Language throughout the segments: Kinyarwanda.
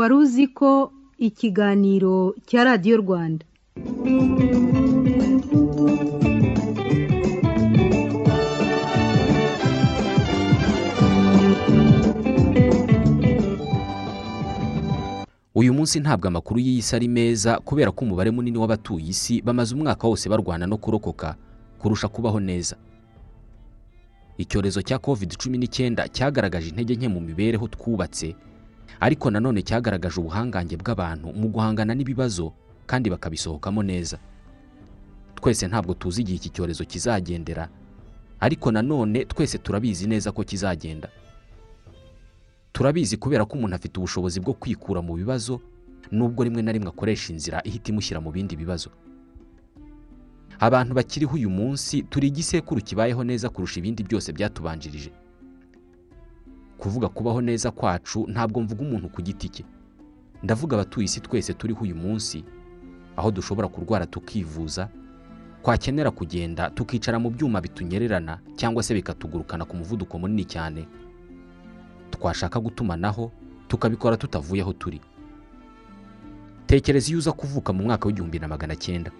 wari uzi ko ikiganiro cya radiyo rwanda. Uyu munsi ntabwo amakuru y'isi ari meza kubera ko umubare munini w'abatuye isi bamaze umwaka wose barwana no kurokoka kurusha kubaho neza. Icyorezo cya covid cumi n'icyenda cyagaragaje intege nke mu mibereho twubatse ariko nanone cyagaragaje ubuhangange bw'abantu mu guhangana n'ibibazo kandi bakabisohokamo neza. Twese ntabwo tuzi igihe iki cyorezo kizagendera ariko nanone twese turabizi neza ko kizagenda. Turabizi kubera ko umuntu afite ubushobozi bwo kwikura mu bibazo nubwo rimwe na rimwe akoresha inzira ihita imushyira mu bindi bibazo. Abantu bakiriho uyu munsi turi igisekuru kibayeho neza kurusha ibindi byose byatubanjirije. Kuvuga kubaho neza kwacu ntabwo mvuga umuntu ku giti cye. Ndavuga abatuye isi twese turiho uyu munsi aho dushobora kurwara tukivuza twakenera kugenda tukicara mu byuma bitunyererana cyangwa se bikatugurukana ku muvuduko munini cyane. Twashaka gutumanaho tukabikora tutavuye aho turi. Tekereza iyo uza kuvuka mu mwaka w'igihumbi na magana cyenda.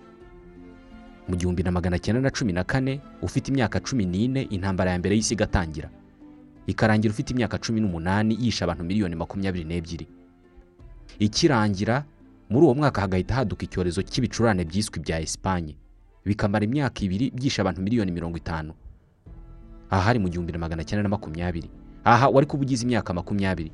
Mu gihumbi na magana cyenda na cumi na kane ufite imyaka cumi n'ine intambara ya mbere y'isi igatangira. Ikarangira ufite imyaka cumi n'umunani yishe abantu miliyoni makumyabiri n'ebyiri. Ikirangira muri uwo mwaka hagahita haduka icyorezo cy'ibicurane byiswe bya esipanye bikamara imyaka ibiri byishe abantu miliyoni mirongo itanu. Aha hari mu gihumbi na magana cyenda na makumyabiri. Aha wari kuba ugize imyaka makumyabiri.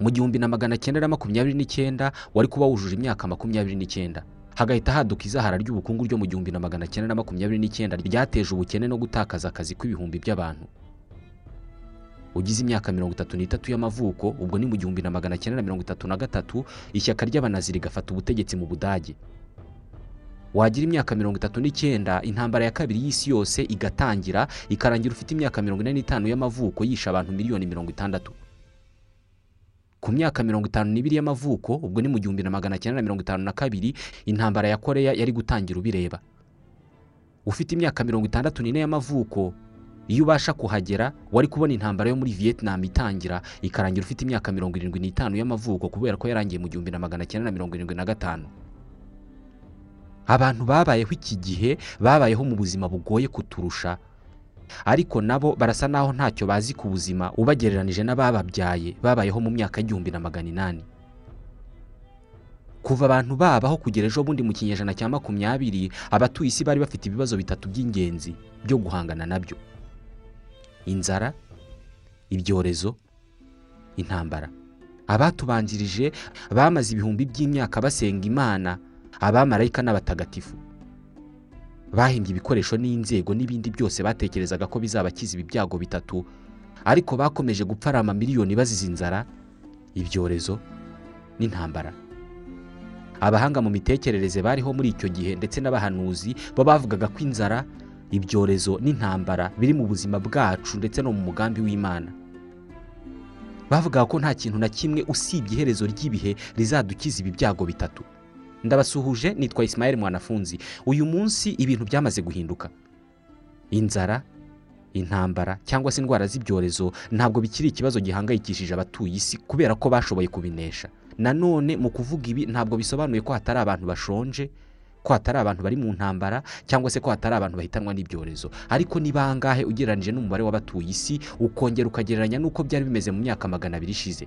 Mu gihumbi na magana cyenda na makumyabiri n'icyenda wari kuba wujuje imyaka makumyabiri n'icyenda. Hagahita haduka izahara ry'ubukungu ryo mu gihumbi na magana cyenda na makumyabiri n'icyenda ryateje ubukene no gutakaza akazi kw'ibihumbi by'abantu. Ugize imyaka mirongo itatu n'itatu y'amavuko ubwo ni mu gihumbi na magana cyenda na mirongo itatu na gatatu ishyaka ry'abanazi rigafata ubutegetsi mu budage. Wagira imyaka mirongo itatu n'icyenda intambara ya kabiri y'isi yose igatangira ikarangira ufite imyaka mirongo ine n'itanu y'amavuko yishe abantu miliyoni mirongo itandatu. Ku myaka mirongo itanu n'ibiri y'amavuko ubwo ni mu gihumbi na magana cyenda na mirongo itanu na kabiri intambara ya koreya yari gutangira ubireba. Ufite imyaka mirongo itandatu n'ine y'amavuko iyo ubasha kuhagera wari kubona intambara yo muri vietnam itangira ikarangira ufite imyaka mirongo irindwi n'itanu y'amavuko kubera ko yarangiye mu gihumbi na magana cyenda na mirongo irindwi na gatanu. Abantu babayeho iki gihe babayeho mu buzima bugoye kuturusha. Ariko nabo barasa naho ntacyo bazi ku buzima ubagereranije n'abababyaye babayeho mu myaka y'igihumbi na magana inani. Kuva abantu babaho kugera ejo bundi mu kinyejana cya makumyabiri abatuye isi bari bafite ibibazo bitatu by'ingenzi byo guhangana na byo. Inzara ibyorezo intambara. Abatubanjirije bamaze ibihumbi by'imyaka basenga imana abamarayika n'abatagatifu. Bahimbye ibikoresho n'inzego n'ibindi byose batekerezaga ko bizabakiza ibi byago bitatu ariko bakomeje gupfa ari amamiliyoni bazize inzara ibyorezo n'intambara. Abahanga mu mitekerereze bariho muri icyo gihe ndetse n'abahanuzi bo bavugaga ko inzara ibyorezo n'intambara biri mu buzima bwacu ndetse no mu mugambi w'imana. Bavugaga ko nta kintu na kimwe usibye iherezo ry'ibihe rizadukiza ibi byago bitatu. Ndabasuhuje nitwa Ismael mwanafunzi. Uyu munsi ibintu byamaze guhinduka. Inzara intambara cyangwa se indwara z'ibyorezo ntabwo bikiri ikibazo gihangayikishije abatuye isi kubera ko bashoboye kubinesha. Nanone mu kuvuga ibi ntabwo bisobanuye ko hatari abantu bashonje ko hatari abantu bari mu ntambara cyangwa se ko hatari abantu bahitanwa n'ibyorezo. Ariko ni bangahe ugereranyije n'umubare w'abatuye isi ukongera ukagereranya n'uko byari bimeze mu myaka magana abiri ishize.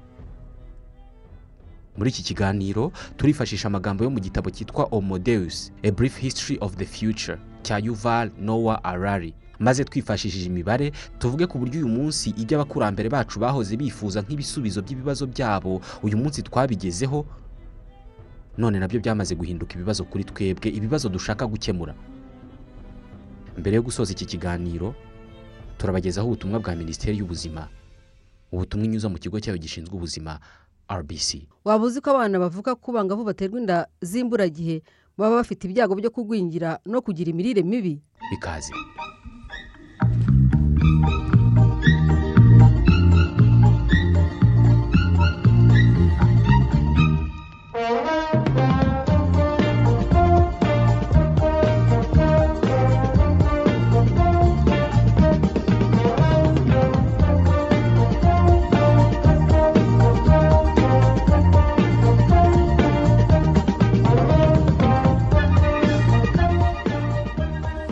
Muri iki kiganiro turifashisha amagambo yo mu gitabo cyitwa Homodeus a brief history of the future cya Yuval Noah Harari. Maze twifashishije imibare tuvuge ku buryo uyu munsi ibyo abakurambere bacu bahoze bifuza nk'ibisubizo by'ibibazo byabo uyu munsi twabigezeho none na byo byamaze guhinduka ibibazo kuri twebwe ibibazo dushaka gukemura. Mbere yo gusoza iki kiganiro turabagezaho ubutumwa bwa minisiteri y'ubuzima. Ubutumwa inyuza mu kigo cyayo gishinzwe ubuzima rbc waba uzi ko abana bavuka ku bangavu baterwa inda z'imburagihe baba bafite ibyago byo kugwingira no kugira imirire mibi? Bikaze.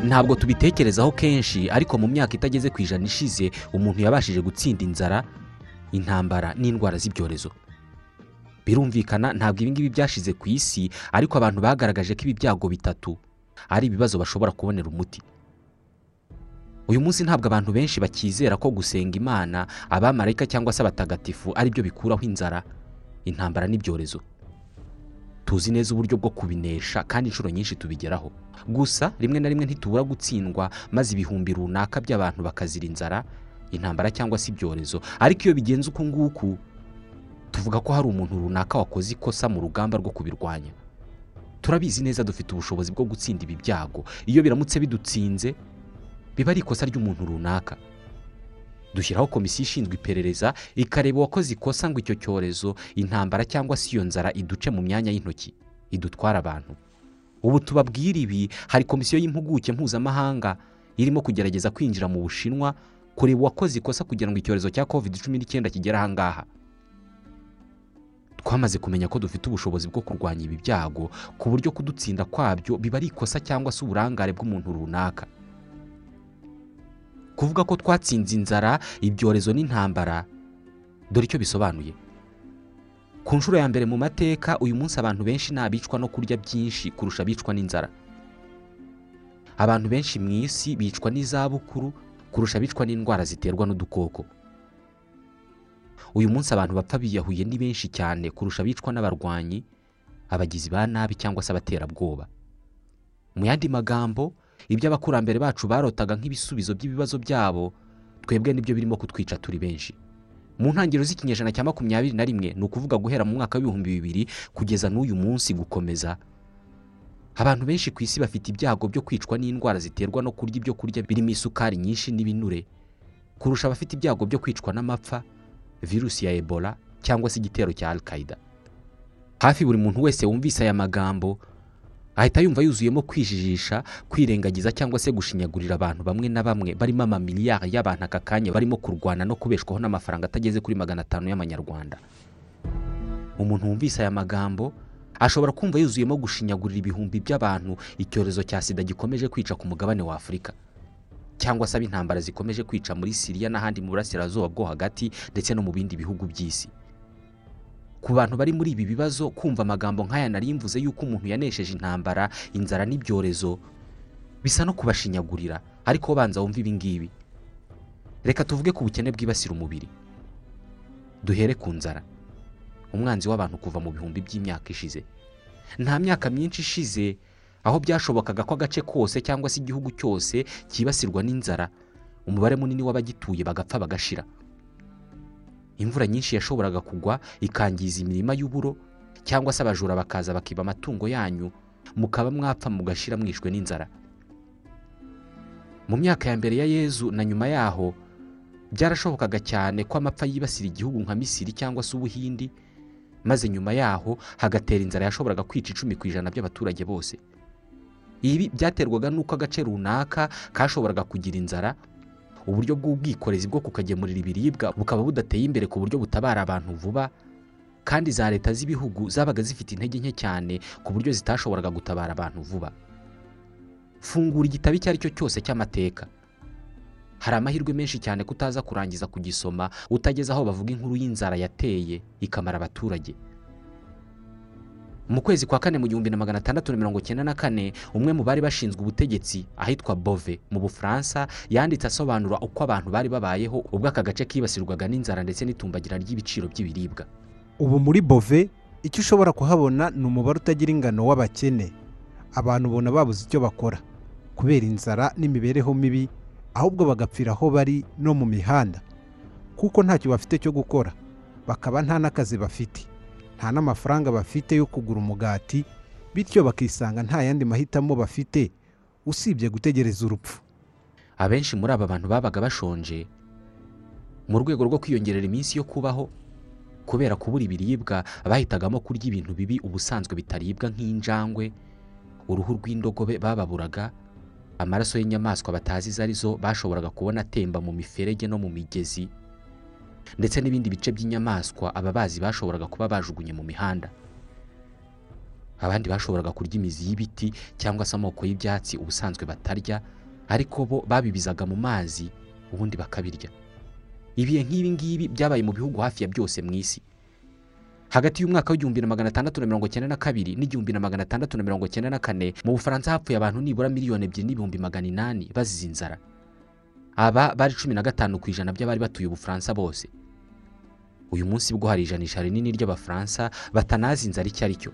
Ntabwo tubitekerezaho kenshi ariko mu myaka itageze ku ijana ishize umuntu yabashije gutsinda inzara intambara n'indwara z'ibyorezo. Birumvikana ntabwo ibi ngibi byashize ku isi ariko abantu bagaragaje ko ibi byago bitatu ari ibibazo bashobora kubonera umuti. Uyu munsi ntabwo abantu benshi bakizera ko gusenga imana abamarayika cyangwa se abatagatifu ari byo bikuraho inzara intambara n'ibyorezo. Tuzi neza uburyo bwo kubinesha kandi inshuro nyinshi tubigeraho. Gusa rimwe na rimwe ntitubura gutsindwa maze ibihumbi runaka by'abantu bakazira inzara intambara cyangwa se ibyorezo. Ariko iyo bigenze uku nguku tuvuga ko hari umuntu runaka wakoze ikosa mu rugamba rwo kubirwanya. Turabizi neza dufite ubushobozi bwo gutsinda ibi byago. Iyo biramutse bidutsinze biba ari ikosa ry'umuntu runaka. Dushyiraho komisiyo ishinzwe iperereza ikareba uwakoze ikosa ngo icyo cyorezo intambara cyangwa se iyo nzara iduce mu myanya y'intoki idutwara abantu. Ubu tubabwira ibi hari komisiyo y'impuguke mpuzamahanga irimo kugerageza kwinjira mu bushinwa kureba uwakoze ikosa kugira ngo icyorezo cya covid cumi n'icyenda kigere aha ngaha. Twamaze kumenya ko dufite ubushobozi bwo kurwanya ibi byago ku buryo kudutsinda kwabyo biba ari ikosa cyangwa se uburangare bw'umuntu runaka. Kuvuga ko twatsinze inzara ibyorezo n'intambara. Dore icyo bisobanuye. Ku nshuro ya mbere mu mateka uyu munsi abantu benshi ni abicwa no kurya byinshi kurusha abicwa n'inzara. Abantu benshi mu isi bicwa n'izabukuru kurusha abicwa n'indwara ziterwa n'udukoko. Uyu munsi abantu bapfa biyahuye ni benshi cyane kurusha abicwa n'abarwanyi abagizi ba nabi cyangwa se abaterabwoba. Mu yandi magambo ibyo abakurambere bacu barotaga nk'ibisubizo by'ibibazo byabo twebwe ni byo birimo kutwica turi benshi. Mu ntangiriro z'ikinyejana cya makumyabiri na rimwe ni ukuvuga guhera mu mwaka w'ibihumbi bibiri kugeza n'uyu munsi gukomeza. Abantu benshi ku isi bafite ibyago byo kwicwa n'indwara ziterwa no kurya ibyo kurya birimo isukari nyinshi n'ibinure. Kurusha abafite ibyago byo kwicwa n'amapfa virusi ya ebola cyangwa se igitero cya al hafi buri muntu wese wumvise aya magambo ahita yumva yuzuyemo kwijijisha kwirengagiza cyangwa se gushinyagurira abantu bamwe na bamwe. Barimo amamiliyari y'abantu aka kanya barimo kurwana no kubeshwaho n'amafaranga atageze kuri magana atanu y'amanyarwanda. Umuntu wumvise aya magambo ashobora kumva yuzuyemo gushinyagurira ibihumbi by'abantu icyorezo cya sida gikomeje kwica ku mugabane wa afurika cyangwa se ab'intambara zikomeje kwica muri siriya n'ahandi mu burasirazuba bwo hagati ndetse no mu bindi bihugu by'isi. Ku bantu bari muri ibi bibazo kumva amagambo nk'aya nari mvuze yuko umuntu yanesheje intambara inzara n'ibyorezo bisa no kubashinyagurira. Ariko banza wumve ibi ngibi. Reka tuvuge ku bukene bwibasira umubiri. Duhere ku nzara. Umwanzi w'abantu kuva mu bihumbi by'imyaka ishize. Nta myaka myinshi ishize aho byashobokaga ko agace kose cyangwa se igihugu cyose cyibasirwa n'inzara umubare munini w'abagituye bagapfa bagashira. Imvura nyinshi yashoboraga kugwa ikangiza imirima y'uburo cyangwa se abajura bakaza bakiba amatungo yanyu mukaba mwapfa mugashira mwishwe n'inzara. Mu myaka ya mbere ya yezu na nyuma yaho byarashobokaga cyane ko amapfa yibasira igihugu nka misiri cyangwa se ubuhindi maze nyuma yaho hagatera inzara yashoboraga kwica icumi ku ijana by'abaturage bose. Ibi byaterwaga n'uko agace runaka kashoboraga kugira inzara uburyo bw'ubwikorezi bwo kukagemurira ibiribwa bukaba budateye imbere ku buryo butabara abantu vuba kandi za leta z'ibihugu zabaga zifite intege nke cyane ku buryo zitashoboraga gutabara abantu vuba. Fungura igitabo icyo ari cyo cyose cy'amateka. Hari amahirwe menshi cyane ko utaza kurangiza kugisoma utageze aho bavuga inkuru y'inzara yateye ikamara abaturage. Mu kwezi kwa kane mu gihumbi na magana atandatu na mirongo icyenda na kane umwe mu bari bashinzwe ubutegetsi ahitwa bove mu bufaransa yanditse asobanura uko abantu bari babayeho ubwo aka gace kibasirwaga n'inzara ndetse n'itumbagira ry'ibiciro by'ibiribwa. Ubu muri bove icyo ushobora kuhabona ni umubare utagira ingano w'abakene. Abantu ubona babuze icyo bakora kubera inzara n'imibereho mibi ahubwo bagapfira aho bari no mu mihanda. Kuko ntacyo bafite cyo gukora bakaba nta n'akazi bafite. Nta n'amafaranga bafite yo kugura umugati bityo bakisanga nta yandi mahitamo bafite. Usibye gutegereza urupfu. Abenshi muri aba bantu babaga bashonje mu rwego rwo kwiyongerera iminsi yo kubaho kubera kubura ibiribwa bahitagamo kurya ibintu bibi ubusanzwe bitaribwa nk'injangwe uruhu rw'indogobe bababuraga amaraso y'inyamaswa batazi izo ari zo bashoboraga kubona atemba mu miferege no mu migezi. Ndetse n'ibindi bice by'inyamaswa ababazi bashoboraga kuba bajugunye mu mihanda. Abandi bashoboraga kurya imizi y'ibiti cyangwa se amoko y'ibyatsi ubusanzwe batarya ariko bo babibizaga mu mazi ubundi bakabirya. Ibihe nk'ibi ngibi byabaye mu bihugu hafi ya byose mu isi. Hagati y'umwaka w'igihumbi na magana atandatu na mirongo cyenda na kabiri n'igihumbi na magana atandatu na mirongo cyenda na kane mu bufaransa hapfuye abantu nibura miliyoni ebyiri n'ibihumbi magana inani bazize inzara. Aba bari cumi na gatanu ku ijana by'abari batuye ubufaransa bose. Uyu munsi bwo hari ijanisha rinini ry'abafaransa batanazi inzara icyo ari cyo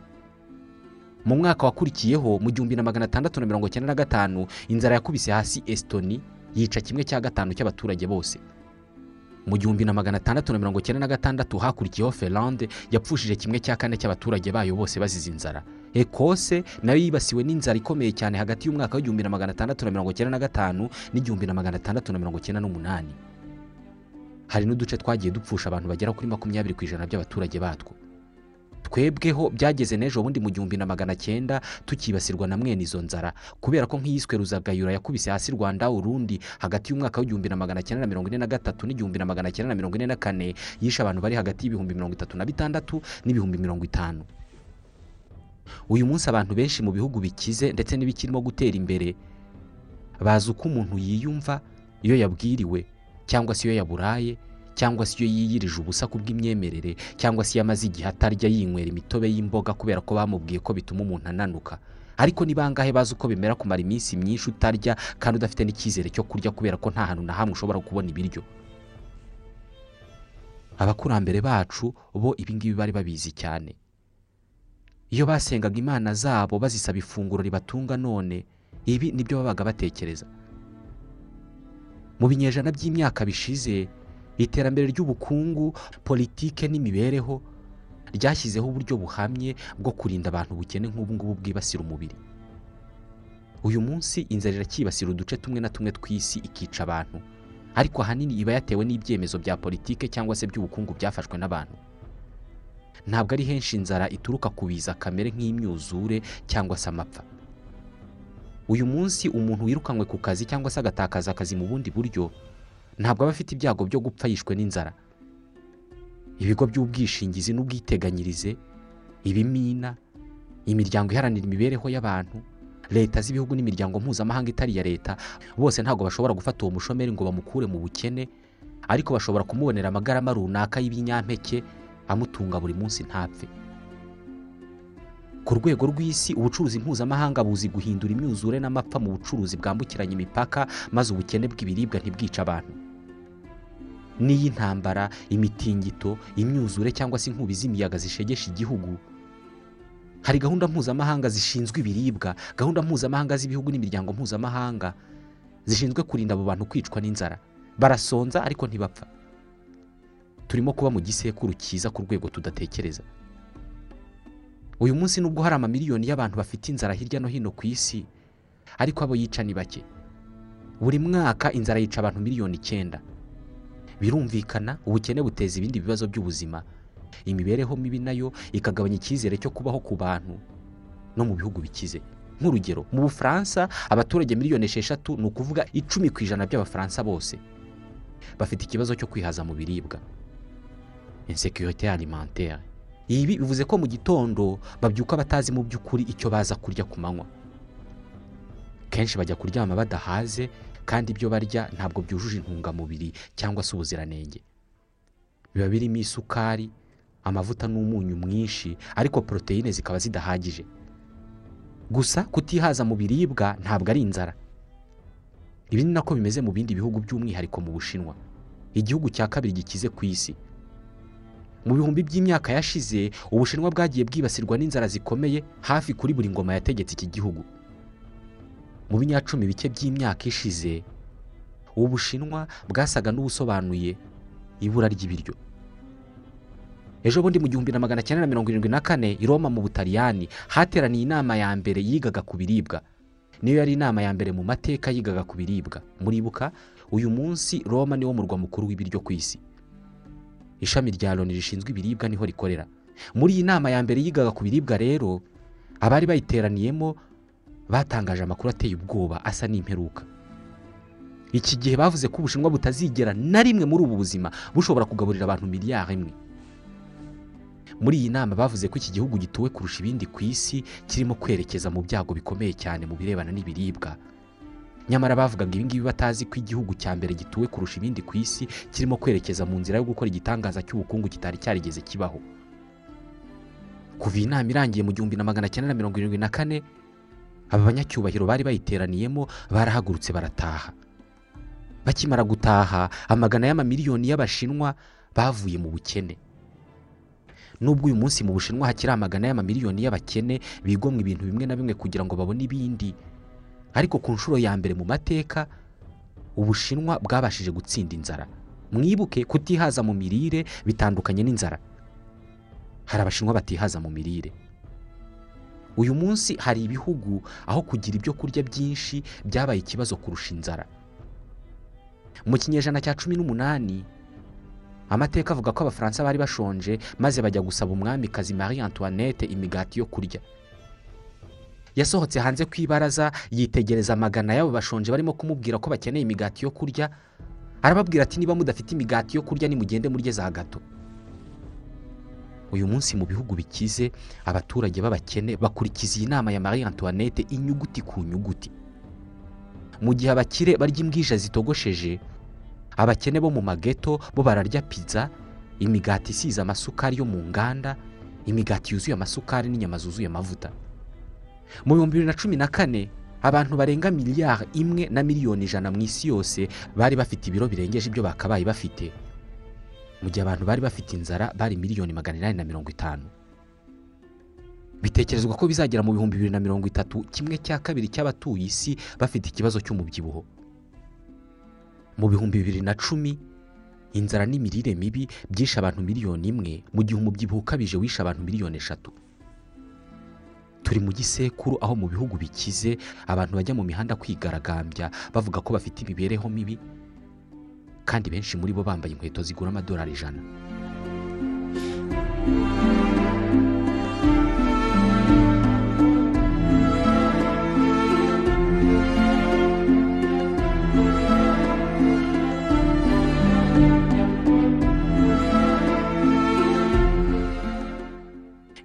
mu mwaka wakurikiyeho mu gihumbi na magana atandatu na mirongo cyenda na gatanu inzara yakubise hasi esitoni yica kimwe cya gatanu cy'abaturage bose. Mu gihumbi na magana atandatu na mirongo cyenda na gatandatu hakurikiyeho ferande yapfushije kimwe cya kane cy'abaturage bayo bose bazize inzara. Ekose na yo yibasiwe n'inzara ikomeye cyane hagati y'umwaka w'igihumbi na magana atandatu na mirongo cyenda na gatanu n'igihumbi na magana atandatu na mirongo cyenda n'umunani. Hari n'uduce twagiye dupfusha abantu bagera kuri makumyabiri ku ijana by'abaturage batwo. Twebweho byageze n'ejo bundi mu gihumbi na magana cyenda tukibasirwa na mwene izo nzara. Kubera ko nk'iyiswe ruzagayura yakubise hasi rwanda urundi hagati y'umwaka w'igihumbi na magana cyenda na mirongo ine na gatatu n'igihumbi na magana cyenda na mirongo ine na kane yishe abantu bari hagati y'ibihumbi mirongo itatu na bitandatu n'ibihumbi mirongo itanu. Uyu munsi abantu benshi mu bihugu bikize ndetse n'ibikirimo gutera imbere bazi uko umuntu yiyumva iyo yabwiriwe. Cyangwa se iyo yaburaye cyangwa se iyo yiyirije ubusa ku bw'imyemerere cyangwa se iyo amaze igihe atarya yinywera imitobe y'imboga kubera ko bamubwiye ko bituma umuntu ananuka. Ariko ni bangahe bazi uko bimera kumara iminsi myinshi utarya kandi udafite n'icyizere cyo kurya kubera ko nta hantu na hamwe ushobora kubona ibiryo? Abakurambere bacu bo ibingibi bari babizi cyane. Iyo basengaga imana zabo bazisaba ifunguro ribatunga none ibi ni byo babaga batekereza. Mu binyejana by'imyaka bishize iterambere ry'ubukungu politike n'imibereho ryashyizeho uburyo buhamye bwo kurinda abantu ubukene nk'ubu ngubu bwibasira umubiri. Uyu munsi inzara iracyibasira uduce tumwe na tumwe tw'isi ikica abantu ariko ahanini iba yatewe n'ibyemezo bya politike cyangwa se by'ubukungu byafashwe n'abantu. Ntabwo ari henshi inzara ituruka ku biza kamere nk'imyuzure cyangwa se amapfa. Uyu munsi umuntu wirukanywe ku kazi cyangwa se agatakaza akazi mu bundi buryo ntabwo aba afite ibyago byo gupfa yishwe n'inzara. Ibigo by'ubwishingizi n'ubwiteganyirize ibimina imiryango iharanira imibereho y'abantu leta z'ibihugu n'imiryango mpuzamahanga itari iya leta bose ntabwo bashobora gufata uwo mushomeri ngo bamukure mu bukene ariko bashobora kumubonera amagarama runaka y'ibinyampeke amutunga buri munsi ntapfe. Ku rwego rw'isi ubucuruzi mpuzamahanga buzi guhindura imyuzure n'amapfa mu bucuruzi bwambukiranya imipaka maze ubukene bw'ibiribwa ntibwice abantu. N'iy'intambara imitingito imyuzure cyangwa se inkubi z'imiyaga zishegesha igihugu. Hari gahunda mpuzamahanga zishinzwe ibiribwa gahunda mpuzamahanga z'ibihugu n'imiryango mpuzamahanga zishinzwe kurinda abo bantu kwicwa n'inzara. Barasonza ariko ntibapfa. Turimo kuba mu gisekuru cyiza ku rwego tudatekereza. Uyu munsi nubwo hari amamiliyoni y'abantu bafite inzara hirya no hino ku isi ariko abo yica ni bake. Buri mwaka inzara yica abantu miliyoni icyenda. Birumvikana ubukene buteza ibindi bibazo by'ubuzima. Imibereho mibi na yo ikagabanya icyizere cyo kubaho ku bantu no mu bihugu bikize. Nk'urugero mu bufaransa abaturage miliyoni esheshatu ni ukuvuga icumi ku ijana by'abafaransa bose. Bafite ikibazo cyo kwihaza mu biribwa. Insekirite alimentaire. Ibi bivuze ko mu gitondo babyuka batazi mu by'ukuri icyo baza kurya ku manywa. Kenshi bajya kuryama badahaze kandi ibyo barya ntabwo byujuje intungamubiri cyangwa se ubuziranenge. Biba birimo isukari amavuta n'umunyu mwinshi ariko poroteyine zikaba zidahagije. Gusa kutihaza mu biribwa ntabwo ari inzara. Ibi ni nako bimeze mu bindi bihugu by'umwihariko mu bushinwa. Igihugu cya kabiri gikize ku isi. Mu bihumbi by'imyaka yashize ubushinwa bwagiye bwibasirwa n'inzara zikomeye hafi kuri buri ngoma yategetse iki gihugu. Mu binyacumi bike by'imyaka ishize ubu bushinwa bwasaga n'ubusobanuye ibura ry'ibiryo. Ejo bundi mu gihumbi na magana cyenda na mirongo irindwi na kane i Roma mu butaliyani hateraniye inama ya mbere yigaga ku biribwa. Niyo yari inama ya mbere mu mateka yigaga ku biribwa. Muribuka uyu munsi Roma niwo murwa mukuru w'ibiryo ku isi. Ishami rya loni rishinzwe ibiribwa ni ho rikorera. Muri iyi nama ya mbere yigaga ku biribwa rero abari bayiteraniyemo batangaje amakuru ateye ubwoba asa n'imperuka. Iki gihe bavuze ko ubushinwa butazigera na rimwe muri ubu buzima bushobora kugaburira abantu miliyari imwe. Muri iyi nama bavuze ko iki gihugu gituwe kurusha ibindi ku isi kirimo kwerekeza mu byago bikomeye cyane mu birebana n'ibiribwa. Nyamara bavugaga ibi ngibi batazi ko igihugu cya mbere gituwe kurusha ibindi ku isi kirimo kwerekeza mu nzira yo gukora igitangaza cy'ubukungu kitari cyarigeze kibaho. Kuva iyi nama irangiye mu gihumbi na magana cyenda na mirongo irindwi na kane aba banyacyubahiro bari bayiteraniyemo barahagurutse barataha. Bakimara gutaha amagana y'amamiliyoni y'abashinwa bavuye mu bukene. Nubwo uyu munsi mu bushinwa hakiri amagana y'amamiliyoni y'abakene bigomwa ibintu bimwe na bimwe kugira ngo babone ibindi. Ariko ku nshuro ya mbere mu mateka ubushinwa bwabashije gutsinda inzara. Mwibuke kutihaza mu mirire bitandukanye n'inzara. Hari abashinwa batihaza mu mirire. Uyu munsi hari ibihugu aho kugira ibyo kurya byinshi byabaye ikibazo kurusha inzara. Mu kinyejana cya cumi n'umunani amateka avuga ko abafaransa bari bashonje maze bajya gusaba umwamikazi marie antoinette imigati yo kurya. Yasohotse hanze ku ibaraza yitegereza amagana y'abo bashonje barimo kumubwira ko bakeneye imigati yo kurya arababwira ati niba mudafite imigati yo kurya nimugende murye za gato. Uyu munsi mu bihugu bikize abaturage b'abakene bakurikiza iyi nama ya marie antoinette inyuguti ku nyuguti. Mu gihe abakire barya imbwija zitogosheje abakene bo mu mageto bo bararya pizza imigati isize amasukari yo mu nganda imigati yuzuye amasukari n'inyama zuzuye amavuta. Mu bihumbi bibiri na cumi na kane abantu barenga miliyari imwe na miliyoni ijana mu isi yose bari bafite ibiro birengeje ibyo bakabaye bafite. Mu gihe abantu bari bafite inzara bari miliyoni magana inani na mirongo itanu. Bitekerezwa ko bizagera mu bihumbi bibiri na mirongo itatu kimwe cya kabiri cy'abatuye isi bafite ikibazo cy'umubyibuho. Mu bihumbi bibiri na cumi inzara n'imirire mibi byishe abantu miliyoni imwe. Mu gihe umubyibuho ukabije wishe abantu miliyoni eshatu. Turi mu gisekuru aho mu bihugu bikize abantu bajya mu mihanda kwigaragambya bavuga ko bafite imibereho mibi kandi benshi muri bo bambaye inkweto zigura amadolari ijana.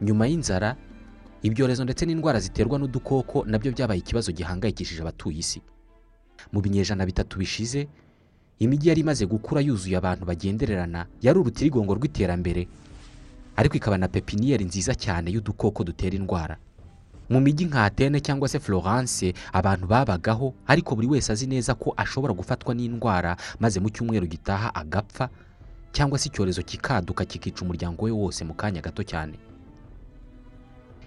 Nyuma y'inzara ibyorezo ndetse n'indwara ziterwa n'udukoko na byo byabaye ikibazo gihangayikishije abatuye isi. Mu binyejana bitatu bishize imijyi yari imaze gukura yuzuye abantu bagendererana yari urutirigongo rw'iterambere ariko ikaba na pepiniyeri nziza cyane y'udukoko dutera indwara. Mu mijyi nka atene cyangwa se florence abantu babagaho ariko buri wese azi neza ko ashobora gufatwa n'indwara maze mu cyumweru gitaha agapfa cyangwa se icyorezo kikaduka kikica umuryango we wose mu kanya gato cyane.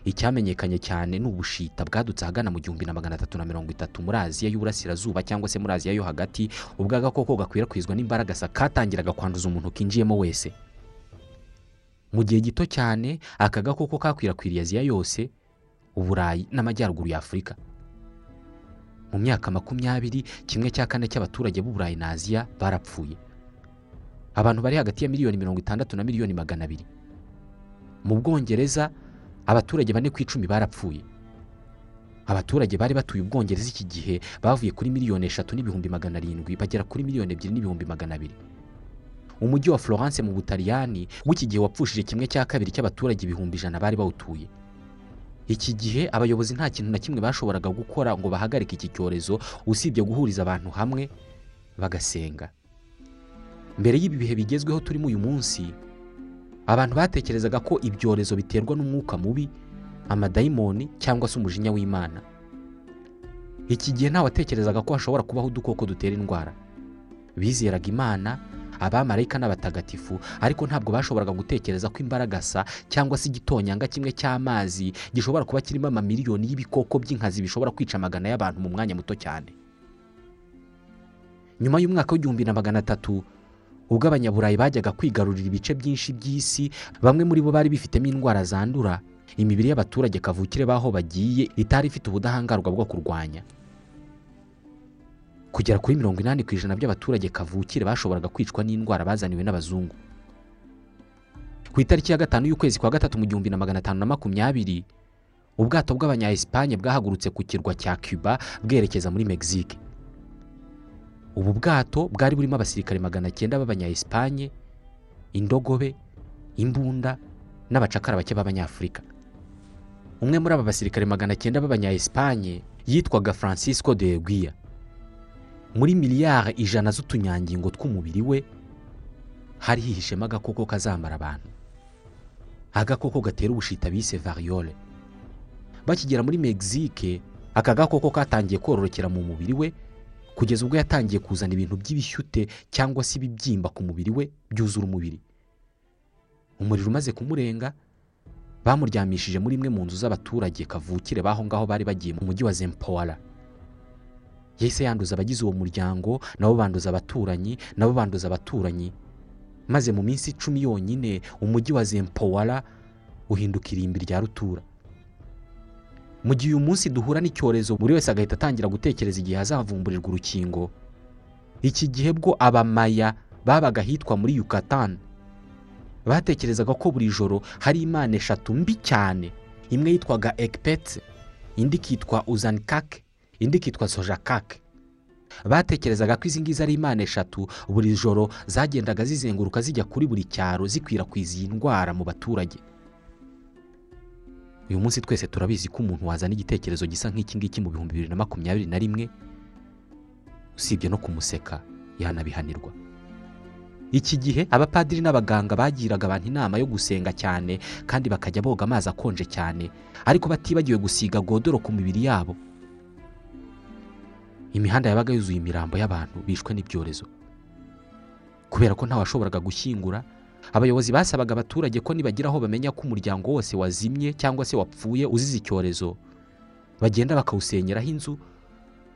Icyamenyekanye cyane ni ubushita bwadutse ahagana mu gihumbi na magana atatu na mirongo itatu muri aziya y'uburasirazuba cyangwa se muri aziya yo hagati ubwo agakoko gakwirakwizwa n'imbaragasa katangiraga kwanduza umuntu kinjiyemo wese. Mu gihe gito cyane aka gakoko kakwirakwiriye aziya yose uburayi n'amajyaruguru ya afurika. Mu myaka makumyabiri kimwe cya kane cy'abaturage b'uburayi na aziya barapfuye. Abantu bari hagati ya miliyoni mirongo itandatu na miliyoni magana abiri. Mu bwongereza abaturage bane ku icumi barapfuye. Abaturage bari batuye ubwongereza iki gihe bavuye kuri miliyoni eshatu n'ibihumbi magana arindwi bagera kuri miliyoni ebyiri n'ibihumbi magana abiri. Umujyi wa florence mu butaliyani w'iki gihe wapfushije kimwe cya kabiri cy'abaturage ibihumbi ijana bari bawutuye. Iki gihe abayobozi nta kintu na kimwe bashoboraga gukora ngo bahagarike iki cyorezo usibye guhuriza abantu hamwe bagasenga. Mbere y'ibi bihe bigezweho turimo uyu munsi abantu batekerezaga ko ibyorezo biterwa n'umwuka mubi amadayimoni cyangwa se umujinya w'imana. Iki gihe ntawatekerezaga ko hashobora kubaho udukoko dutera indwara. Bizeraga imana abamarayika n'abatagatifu ariko ntabwo bashoboraga gutekereza ko imbaragasa cyangwa se igitonyanga kimwe cy'amazi gishobora kuba kirimo amamiliyoni y'ibikoko by'inkazi bishobora kwica amagana y'abantu mu mwanya muto cyane. Nyuma y'umwaka w'igihumbi na magana atatu ubwo abanyaburayi bajyaga kwigarurira ibice byinshi by'isi bamwe muri bo bari bifitemo indwara zandura. Imibiri y'abaturage kavukire b'aho bagiye itari ifite ubudahangarwa bwo kurwanya. Kugera kuri mirongo inani ku ijana by'abaturage kavukire bashoboraga kwicwa n'indwara bazaniwe n'abazungu. Ku itariki ya gatanu y'ukwezi kwa gatatu mu gihumbi na magana atanu na makumyabiri ubwato bw'abanya esipanye bwahagurutse ku kirwa cya cuba bwerekeza muri mexique. Ubu bwato bwari burimo abasirikare magana cyenda b'abanya esipanye indogobe imbunda n'abacakara bake b'abanyafurika. Umwe muri aba basirikare magana cyenda b'abanya esipanye yitwaga francisco de Eguia muri miliyari ijana z'utunyangingo tw'umubiri we hari hihishemo agakoko kazamara abantu. Agakoko gatera ubushita bise variyole bakigera muri mexique aka gakoko katangiye kororokera mu mubiri we kugeza ubwo yatangiye kuzana ibintu by'ibishyute cyangwa se ibibyimba ku mubiri we byuzura umubiri. Umuriro umaze kumurenga bamuryamishije muri imwe mu nzu z'abaturage kavukire b'aho ngaho bari bagiye mu mujyi wa zempowara yahise yanduza abagize uwo muryango nabo banduza abaturanyi nabo banduza abaturanyi. Maze mu minsi icumi yonyine umujyi wa zempowara uhinduka irimbi rya rutura. Mu gihe uyu munsi duhura n'icyorezo buri wese agahita atangira gutekereza igihe hazavumburirwa urukingo. Iki gihe bwo abamaya babaga ahitwa muri yukatani batekerezaga ko buri joro hari imana eshatu mbi cyane. Imwe yitwaga ekipetse indi ikitwa uzanikake indi ikitwa sojakake batekerezaga ko izi ngizi ari imana eshatu. Buri joro zagendaga zizenguruka zijya kuri buri cyaro zikwirakwiza iyi ndwara mu baturage. Uyu munsi twese turabizi ko umuntu wazana igitekerezo gisa nk'iki ngiki mu bihumbi bibiri na makumyabiri na rimwe usibye no kumuseka yanabihanirwa. Iki gihe abapadiri n'abaganga bagiraga abantu inama yo gusenga cyane kandi bakajya boga amazi akonje cyane ariko batibagiwe gusiga godoro ku mibiri yabo. Imihanda yabaga yuzuye imirambo y'abantu bishwe n'ibyorezo. Kubera ko ntawashoboraga gushyingura abayobozi basabaga abaturage ko nibagira aho bamenya ko umuryango wose wazimye cyangwa se wapfuye uzize icyorezo bagenda bakawusenyeraho inzu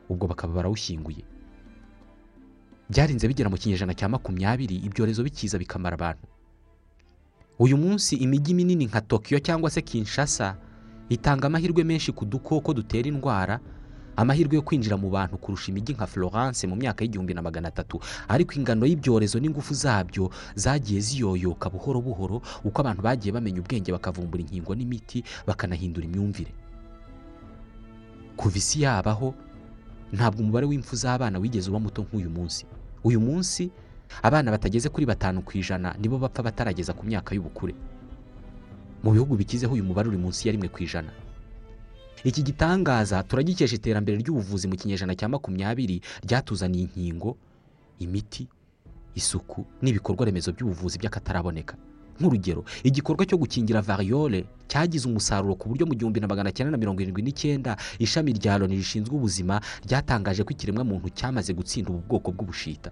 ubwo bakaba barawushyinguye. Byarinze bigera mu kinyejana cya makumyabiri ibyorezo bikiza bikamara abantu. Uyu munsi imijyi minini nka tokiyo cyangwa se kinshasa itanga amahirwe menshi ku dukoko dutera indwara amahirwe yo kwinjira mu bantu kurusha imijyi nka florence mu myaka y'igihumbi na magana atatu. Ariko ingano y'ibyorezo n'ingufu zabyo zagiye ziyoyoka buhoro buhoro uko abantu bagiye bamenya ubwenge bakavumbura inkingo n'imiti bakanahindura imyumvire. Kuva isi yabaho ntabwo umubare w'impfu z'abana wigeze uba muto nk'uyu munsi. Uyu munsi abana batageze kuri batanu ku ijana nibo bapfa batarageza ku myaka y'ubukure. Mu bihugu bikizeho uyu mubare uri munsi ya rimwe ku ijana. Iki gitangaza turagikesha iterambere ry'ubuvuzi mu kinyejana cya makumyabiri ryatuzaniye inkingo imiti isuku n'ibikorwa remezo by'ubuvuzi by'akataraboneka. Nk'urugero igikorwa cyo gukingira variyole cyagize umusaruro ku buryo mu gihumbi na magana cyenda na mirongo irindwi n'icyenda ishami rya loni rishinzwe ubuzima ryatangaje ko ikiremwamuntu cyamaze gutsinda ubu bwoko bw'ubushita.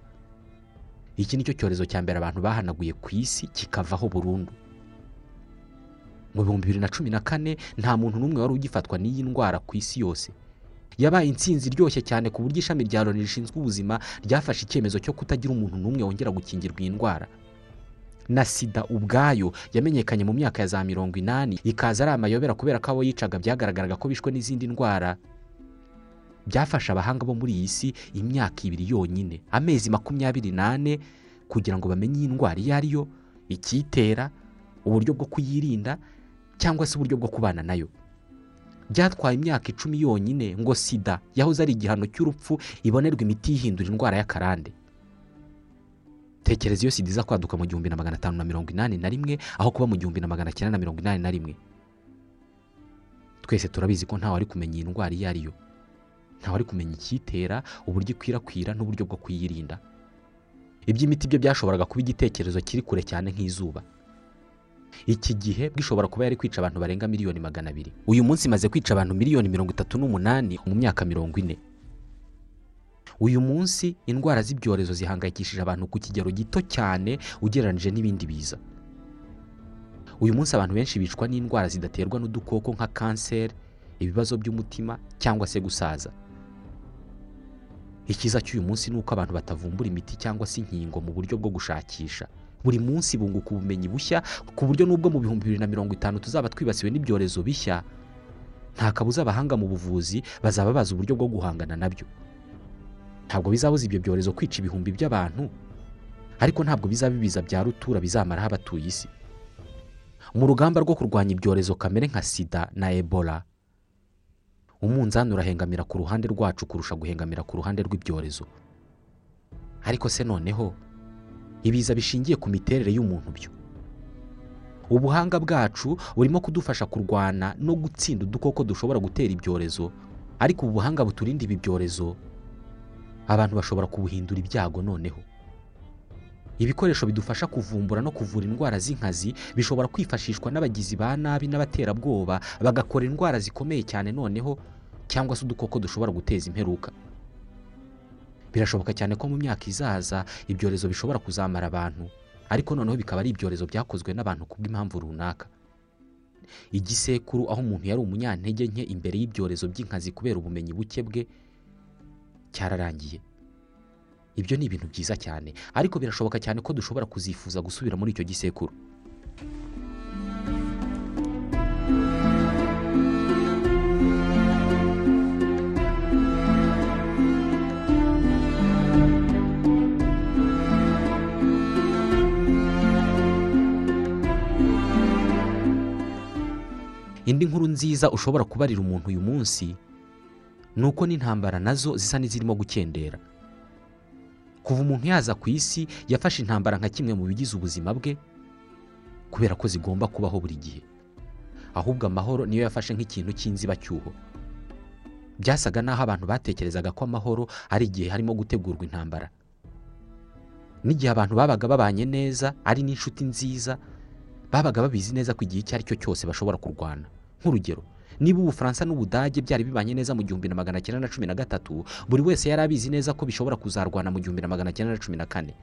Iki ni cyo cyorezo cya mbere abantu bahanaguye ku isi kikavaho burundu. Mu bihumbi bibiri na cumi na kane nta muntu n'umwe wari ugifatwa n'iyi ndwara ku isi yose. Yabaye intsinzi iryoshye cyane ku buryo ishami rya loni rishinzwe ubuzima ryafashe icyemezo cyo kutagira umuntu n'umwe wongera gukingirwa iyi ndwara. Na sida ubwayo yamenyekanye mu myaka ya za mirongo inani ikaza ari amayobera kubera ko abo yicaga byagaragaraga ko bishwe n'izindi ndwara. Byafashe abahanga bo muri iyi si imyaka ibiri yonyine amezi makumyabiri n'ane kugira ngo bamenye iyi ndwara iyo ari yo icyitera uburyo bwo kuyirinda cyangwa se uburyo bwo kubana na yo. Byatwaye imyaka icumi yonyine ngo sida yahoze ari igihano cy'urupfu ibonerwa imiti yihindura indwara y'akarande. Tekereza iyo sida iza kwaduka mu gihumbi na magana atanu na mirongo inani na rimwe aho kuba mu gihumbi na magana cyenda na mirongo inani na rimwe. Twese turabizi ko ntawe ari kumenya iyi ndwara iyo ari yo. Ntawe ari kumenya icyitera uburyo ikwirakwira n'uburyo bwo kuyirinda. Iby'imiti byo byashoboraga kuba igitekerezo kiri kure cyane nk'izuba. Iki gihe bwishobora kuba yari kwica abantu barenga miliyoni magana abiri. Uyu munsi imaze kwica abantu miliyoni mirongo itatu n'umunani mu myaka mirongo ine. Uyu munsi indwara z'ibyorezo zihangayikishije abantu ku kigero gito cyane ugereranyije n'ibindi biza. Uyu munsi abantu benshi bicwa n'indwara zidaterwa n'udukoko nka kanseri ibibazo by'umutima cyangwa se gusaza. Ikiza cy'uyu munsi ni uko abantu batavumbura imiti cyangwa se inkingo mu buryo bwo gushakisha. Buri munsi bunguka ubumenyi bushya ku buryo n'ubwo mu bihumbi bibiri na mirongo itanu tuzaba twibasiwe n'ibyorezo bishya nta kabuza abahanga mu buvuzi bazaba bazi uburyo bwo guhangana na byo. Ntabwo bizabuza ibyo byorezo kwica ibihumbi by'abantu ariko ntabwo bizaba ibiza bya rutura bizamaraho abatuye isi. Mu rugamba rwo kurwanya ibyorezo kamere nka sida na ebola umunzani urahengamira ku ruhande rwacu kurusha guhengamira ku ruhande rw'ibyorezo. Ariko se noneho ibiza bishingiye ku miterere y'umuntu byo. Ubuhanga bwacu burimo kudufasha kurwana no gutsinda udukoko dushobora gutera ibyorezo ariko ubu buhanga buturinda ibi byorezo. Abantu bashobora kubuhindura ibyago noneho. Ibikoresho bidufasha kuvumbura no kuvura indwara z'inkazi bishobora kwifashishwa n'abagizi ba nabi n'abaterabwoba bagakora indwara zikomeye cyane noneho cyangwa se udukoko dushobora guteza imperuka. Birashoboka cyane ko mu myaka izaza ibyorezo bishobora kuzamara abantu ariko noneho bikaba ari ibyorezo byakozwe n'abantu ku bw'impamvu runaka. Igisekuru aho umuntu yari umunyantege nke imbere y'ibyorezo by'inkazi kubera ubumenyi buke bwe cyararangiye. Ibyo ni ibintu byiza cyane ariko birashoboka cyane ko dushobora kuzifuza gusubira muri icyo gisekuru. Indi nkuru nziza ushobora kubarira umuntu uyu munsi ni uko n'intambara na zo zisa n'izirimo gukendera. Kuva umuntu yaza ku isi yafashe intambara nka kimwe mu bigize ubuzima bwe kubera ko zigomba kubaho buri gihe. Ahubwo amahoro niyo yafashe nk'ikintu cy'inzibacyuho. Byasaga n'aho abantu batekerezaga ko amahoro ari igihe harimo gutegurwa intambara. N'igihe abantu babaga babanye neza ari n'inshuti nziza babaga babizi neza ko igihe icyo ari cyo cyose bashobora kurwana. Nk'urugero niba ubufaransa n'ubudage byari bibanye neza mu gihumbi na magana cyenda na cumi na gatatu buri wese yari abizi neza ko bishobora kuzarwana mu gihumbi na magana cyenda na cumi na kane.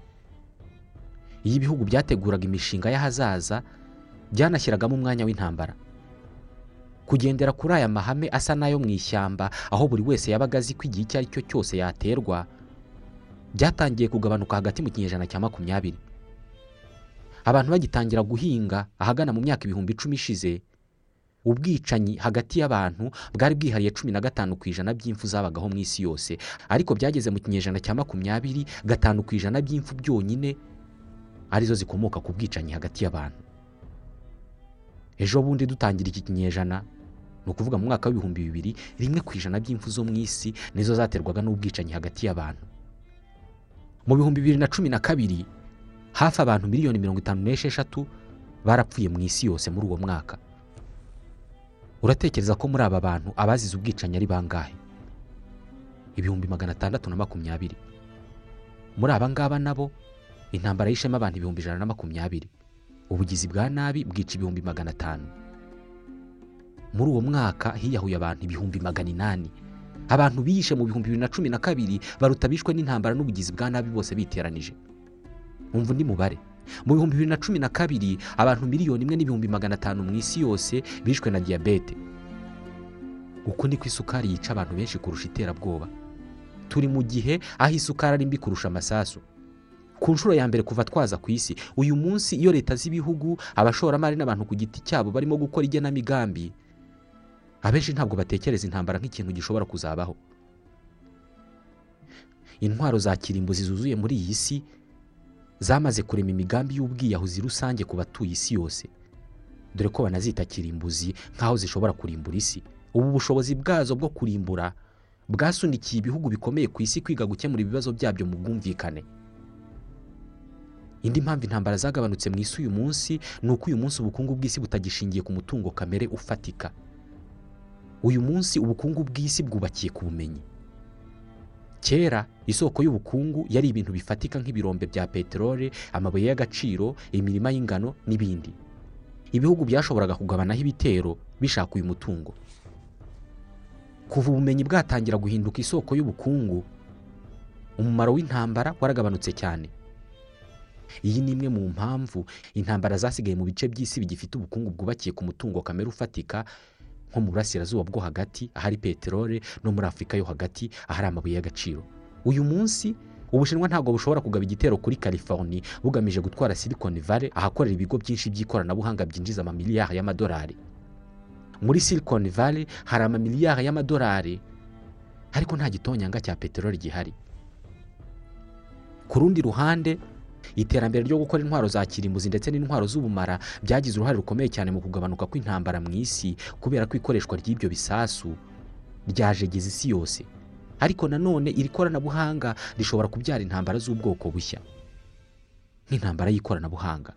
Iyo ibihugu byateguraga imishinga y'ahazaza byanashyiragamo umwanya w'intambara. Kugendera kuri aya mahame asa n'ayo mu ishyamba aho buri wese yabaga azi ko igihe icyo ari cyo cyose yaterwa byatangiye kugabanuka hagati mu kinyejana cya makumyabiri abantu bagitangira guhinga ahagana mu myaka ibihumbi icumi ishize ubwicanyi hagati y'abantu bwari bwihariye cumi na gatanu ku ijana by'imfu zabagaho mu isi yose. Ariko byageze mu kinyejana cya makumyabiri gatanu ku ijana by'imfu byonyine ari zo zikomoka ku bwicanyi hagati y'abantu. Ejo bundi dutangira iki kinyejana? Ni ukuvuga mu mwaka w'ibihumbi bibiri rimwe ku ijana by'imfu zo mu isi nizo zaterwaga n'ubwicanyi hagati y'abantu. Mu bihumbi bibiri na cumi na kabiri hafi abantu miliyoni mirongo itanu n'esheshatu barapfuye mu isi yose muri uwo mwaka. Uratekereza ko muri aba bantu abazize ubwicanyi ari bangahe? Ibihumbi magana atandatu na makumyabiri. Muri aba ngaba nabo intambara yishemo abantu ibihumbi ijana na makumyabiri. Ubugizi bwa nabi bwica ibihumbi magana atanu. Muri uwo mwaka hiyahuye abantu ibihumbi magana inani. Abantu biyishe mu bihumbi bibiri na cumi na kabiri baruta bishwe n'intambara n'ubugizi bwa nabi bose biteranije. Umva undi mubare. Mu bihumbi bibiri na cumi na kabiri abantu miliyoni imwe n'ibihumbi magana atanu mu isi yose bishwe na diyabete. Uko niko isukari yica abantu benshi kurusha iterabwoba. Turi mu gihe aho isukari ari mbi kurusha amasasu. Ku nshuro ya mbere kuva twaza ku isi uyu munsi iyo leta z'ibihugu abashoramari n'abantu ku giti cyabo barimo gukora igenamigambi abenshi ntabwo batekereza intambara nk'ikintu gishobora kuzabaho. Intwaro za kirimbuzi zuzuye muri iyi si zamaze kurema imigambi y'ubwiyahuzi rusange ku batuye isi yose. Dore ko banazita kirimbuzi nk'aho zishobora kurimbura isi. Ubu bushobozi bwazo bwo kurimbura bwasunikiye ibihugu bikomeye ku isi kwiga gukemura ibibazo byabyo mu bwumvikane. Indi mpamvu intambara zagabanutse mu isi uyu munsi ni uko uyu munsi ubukungu bw'isi butagishingiye ku mutungo kamere ufatika. Uyu munsi ubukungu bw'isi bwubakiye ku bumenyi. Kera isoko y'ubukungu yari ibintu bifatika nk'ibirombe bya peteroli amabuye y'agaciro imirima y'ingano n'ibindi. Ibihugu byashoboraga kugabanaho ibitero bishaka uyu mutungo kuva ubumenyi bwatangira guhinduka isoko y'ubukungu umumaro w'intambara waragabanutse cyane. Iyi ni imwe mu mpamvu intambara zasigaye mu bice by'isi bigifite ubukungu bwubakiye ku mutungo kamere ufatika nko mu burasirazuba bwo hagati ahari peteroli no muri afurika yo hagati ahari amabuye y'agaciro. Uyu munsi ubushinwa ntabwo bushobora kugaba igitero kuri california bugamije gutwara silicon valley ahakorera ibigo byinshi by'ikoranabuhanga byinjiza amamiliyari y'amadolari. Muri silicon valley hari amamiliyari y'amadolari ariko nta gitonyanga cya peteroli gihari. Ku rundi ruhande iterambere ryo gukora intwaro za kirimbuzi ndetse n'intwaro z'ubumara byagize uruhare rukomeye cyane mu kugabanuka kw'intambara mu isi kubera ko ikoreshwa ry'ibyo bisasu. Ryajegeza isi yose. Ariko nanone iri koranabuhanga rishobora kubyara intambara z'ubwoko bushya. Nk'intambara y'ikoranabuhanga.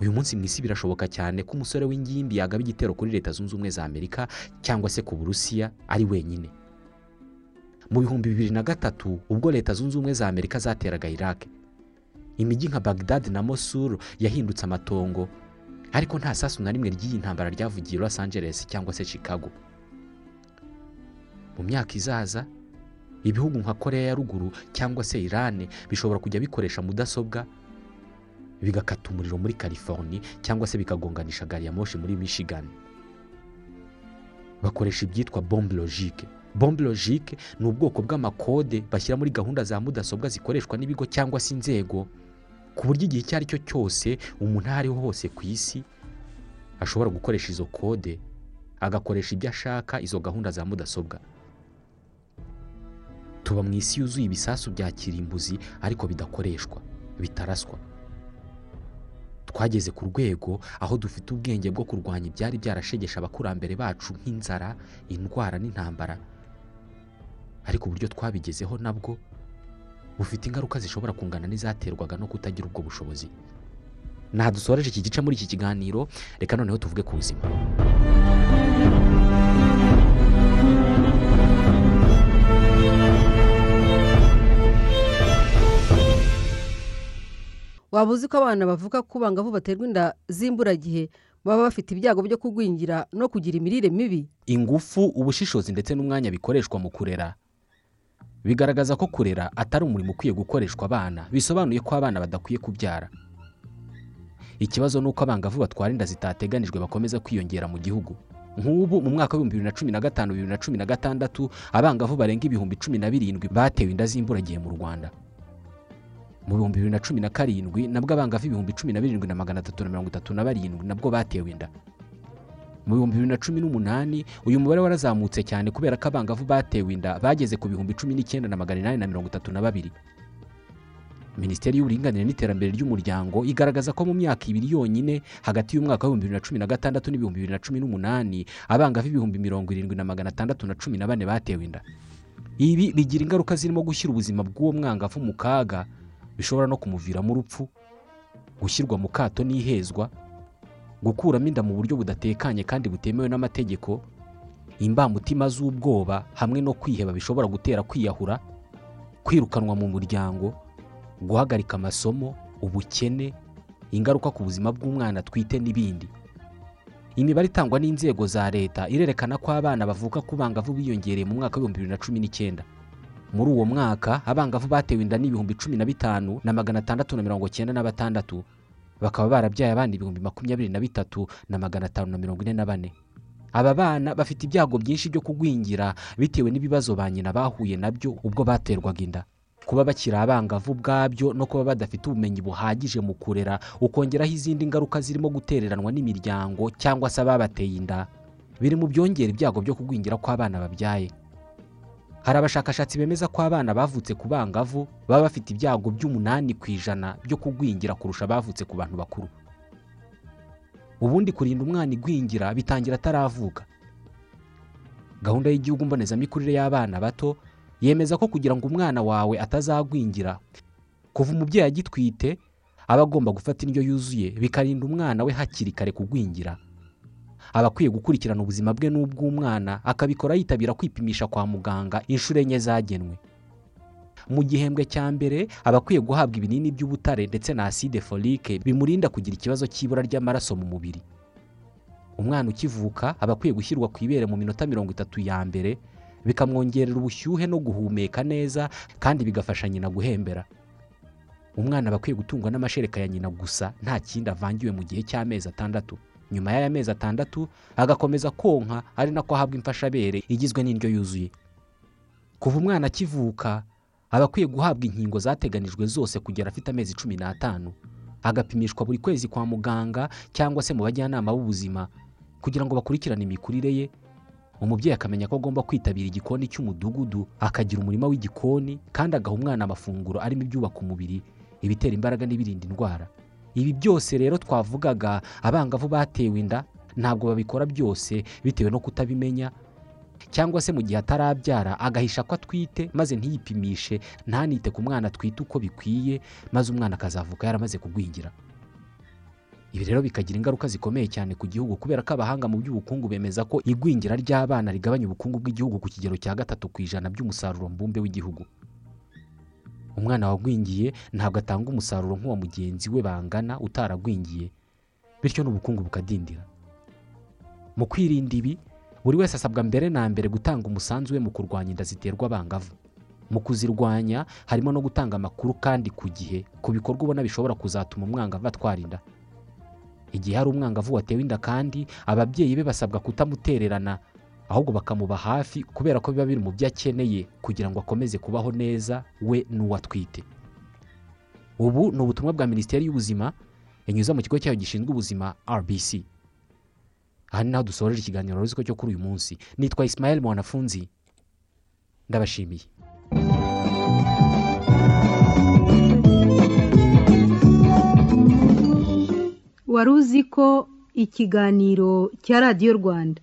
Uyu munsi mu isi birashoboka cyane ko umusore w'ingimbi yagaba igitero kuri leta zunze ubumwe za amerika cyangwa se ku burusiya ari wenyine. Mu bihumbi bibiri na gatatu ubwo leta zunze ubumwe za amerika zateraga iraq. Imijyi nka bagdad na mosul yahindutse amatongo ariko nta sasu na rimwe ry'iyi ntambara ryavugiye los angeles cyangwa se chicago. Mu myaka izaza ibihugu nka korea ya ruguru cyangwa se irani bishobora kujya bikoresha mudasobwa bigakata umuriro muri california cyangwa se bikagonganisha gari ya moshi muri michigan. Bakoresha ibyitwa bombe logique. Bombe logique ni ubwoko bw'amakode bashyira muri gahunda za mudasobwa zikoreshwa n'ibigo cyangwa se inzego ku buryo igihe icyo ari cyo cyose umuntu aho ariho hose ku isi ashobora gukoresha izo kode agakoresha ibyo ashaka izo gahunda za mudasobwa. Tuba mu isi yuzuye ibisasu bya kirimbuzi ariko bidakoreshwa bitaraswa. Twageze ku rwego aho dufite ubwenge bwo kurwanya ibyari byarashegesha abakurambere bacu nk'inzara indwara n'intambara. Ariko uburyo twabigezeho nabwo bufite ingaruka zishobora kungana n'izaterwaga no kutagira ubwo bushobozi. Dusoreje iki gice muri iki kiganiro reka noneho tuvuge ku buzima. Waba uzi ko abana bavuga ko bangavu baterwa inda z'imburagihe baba bafite ibyago byo kugwingira no kugira imirire mibi? Ingufu ubushishozi ndetse n'umwanya bikoreshwa mu kurera. Bigaragaza ko kurera atari umurimo ukwiye gukoreshwa abana bisobanuye ko abana badakwiye kubyara. Ikibazo ni uko abangavu batwara inda zitateganijwe bakomeza kwiyongera mu gihugu. Nk'ubu mu mwaka w'ibihumbi bibiri na cumi na gatanu bibiri na cumi na gatandatu abangavu barenga ibihumbi cumi na birindwi batewe inda z'imburagihe mu rwanda. Mu bihumbi bibiri na cumi na karindwi nabwo abangavu ibihumbi cumi na birindwi na magana atatu na mirongo itatu na barindwi nabwo batewe inda. Mu bihumbi bibiri na cumi n'umunani uyu mubare warazamutse cyane kubera ko abangavu batewe inda bageze ku bihumbi cumi n'icyenda na magana inani na mirongo itatu na babiri. Minisiteri y'uburinganire n'iterambere ry'umuryango igaragaza ko mu myaka ibiri yonyine hagati y'umwaka w'ibihumbi bibiri na cumi na gatandatu n'ibihumbi bibiri na cumi n'umunani abangavu ibihumbi mirongo irindwi na magana atandatu na cumi na bane batewe inda. Ibi bigira ingaruka zirimo gushyira ubuzima bw'uwo mwangavu mu kaga bishobora no kumuviramo urupfu gushyirwa mu kato n'ihezwa gukuramo inda mu buryo budatekanye kandi butemewe n'amategeko imbamutima z'ubwoba hamwe no kwiheba bishobora gutera kwiyahura kwirukanwa mu muryango guhagarika amasomo ubukene ingaruka ku buzima bw'umwana atwite n'ibindi. Imibare itangwa n'inzego za leta irerekana ko abana bavuka ku bangavu biyongereye mu mwaka w'ibihumbi bibiri na cumi n'icyenda. Muri uwo mwaka abangavu batewe inda n'ibihumbi cumi na bitanu na magana atandatu na mirongo cyenda na batandatu. Bakaba barabyaye abana ibihumbi makumyabiri na bitatu na magana atanu na mirongo ine na bane. Aba bana bafite ibyago byinshi byo kugwingira bitewe n'ibibazo ba nyina bahuye na byo ubwo baterwaga inda. Kuba bakiri abangavu ubwabyo no kuba badafite ubumenyi buhagije mu kurera ukongeraho izindi ngaruka zirimo gutereranwa n'imiryango cyangwa se ababateye inda. Biri mu byongera ibyago byo kugwingira kw'abana babyaye. Hari abashakashatsi bemeza ko abana bavutse ku bangavu baba bafite ibyago by'umunani ku ijana byo kugwingira kurusha abavutse ku bantu bakuru. Ubundi kurinda umwana igwingira bitangira ataravuka. Gahunda y'igihugu mbonezamikurire y'abana bato yemeza ko kugira ngo umwana wawe atazagwingira kuva umubyeyi agitwite aba agomba gufata indyo yuzuye bikarinda umwana we hakiri kare kugwingira. Aba akwiye gukurikirana ubuzima bwe n'ubw'umwana akabikora yitabira kwipimisha kwa muganga inshuro enye zagenwe. Mu gihembwe cya mbere aba akwiye guhabwa ibinini by'ubutare ndetse na acide folike bimurinda kugira ikibazo cy'ibura ry'amaraso mu mubiri. Umwana ukivuka aba akwiye gushyirwa ku ibere mu minota mirongo itatu ya mbere bikamwongerera ubushyuhe no guhumeka neza kandi bigafasha nyina guhembera. Umwana aba akwiye gutungwa n'amashereka ya nyina gusa nta kindi avangiwe mu gihe cy'amezi atandatu. Nyuma y'aya mezi atandatu agakomeza konka ari nako ahabwa imfashabere igizwe n'indyo yuzuye. Kuva umwana akivuka aba akwiye guhabwa inkingo zateganijwe zose kugera afite amezi cumi n'atanu. Agapimishwa buri kwezi kwa muganga cyangwa se mu bajyanama b'ubuzima kugira ngo bakurikirane imikurire ye. Umubyeyi akamenya ko agomba kwitabira igikoni cy'umudugudu akagira umurima w'igikoni kandi agaha umwana amafunguro arimo ibyubaka umubiri ibitera imbaraga n'ibirinda indwara. Ibi byose rero twavugaga abangavu batewe inda ntabwo babikora byose bitewe no kutabimenya cyangwa se mu gihe atarabyara agahisha ko atwite maze ntiyipimishe ntanite ku mwana atwite uko bikwiye maze umwana akazavuka yaramaze kugwingira. Ibi rero bikagira ingaruka zikomeye cyane ku gihugu kubera ko abahanga mu by'ubukungu bemeza ko igwingira ry'abana rigabanya ubukungu bw'igihugu ku kigero cya gatatu ku ijana by'umusaruro mbumbe w'igihugu. Umwana wagwingiye ntabwo atanga umusaruro nk'uwa mugenzi we bangana utaragwingiye. Bityo n'ubukungu bukadindira. Mu kwirinda ibi buri wese asabwa mbere na mbere gutanga umusanzu we mu kurwanya inda ziterwa abangavu. Mu kuzirwanya harimo no gutanga amakuru kandi ku gihe ku bikorwa ubona bishobora kuzatuma umwangavu atwara inda. Igihe hari umwangavu watewe inda kandi ababyeyi be basabwa kutamutererana ahubwo bakamuba hafi kubera ko biba biri mu byo akeneye kugira ngo akomeze kubaho neza we n'uwo atwite. Ubu ni ubutumwa bwa minisiteri y'ubuzima yanyuze mu kigo cyayo gishinzwe ubuzima rbc aha ni naho dusoreje ikiganiro ruzi cyo kuri uyu munsi. Nitwa Ismael mwanafunzi. Ndabashimiye. Wari uzi ko ikiganiro cya radiyo rwanda?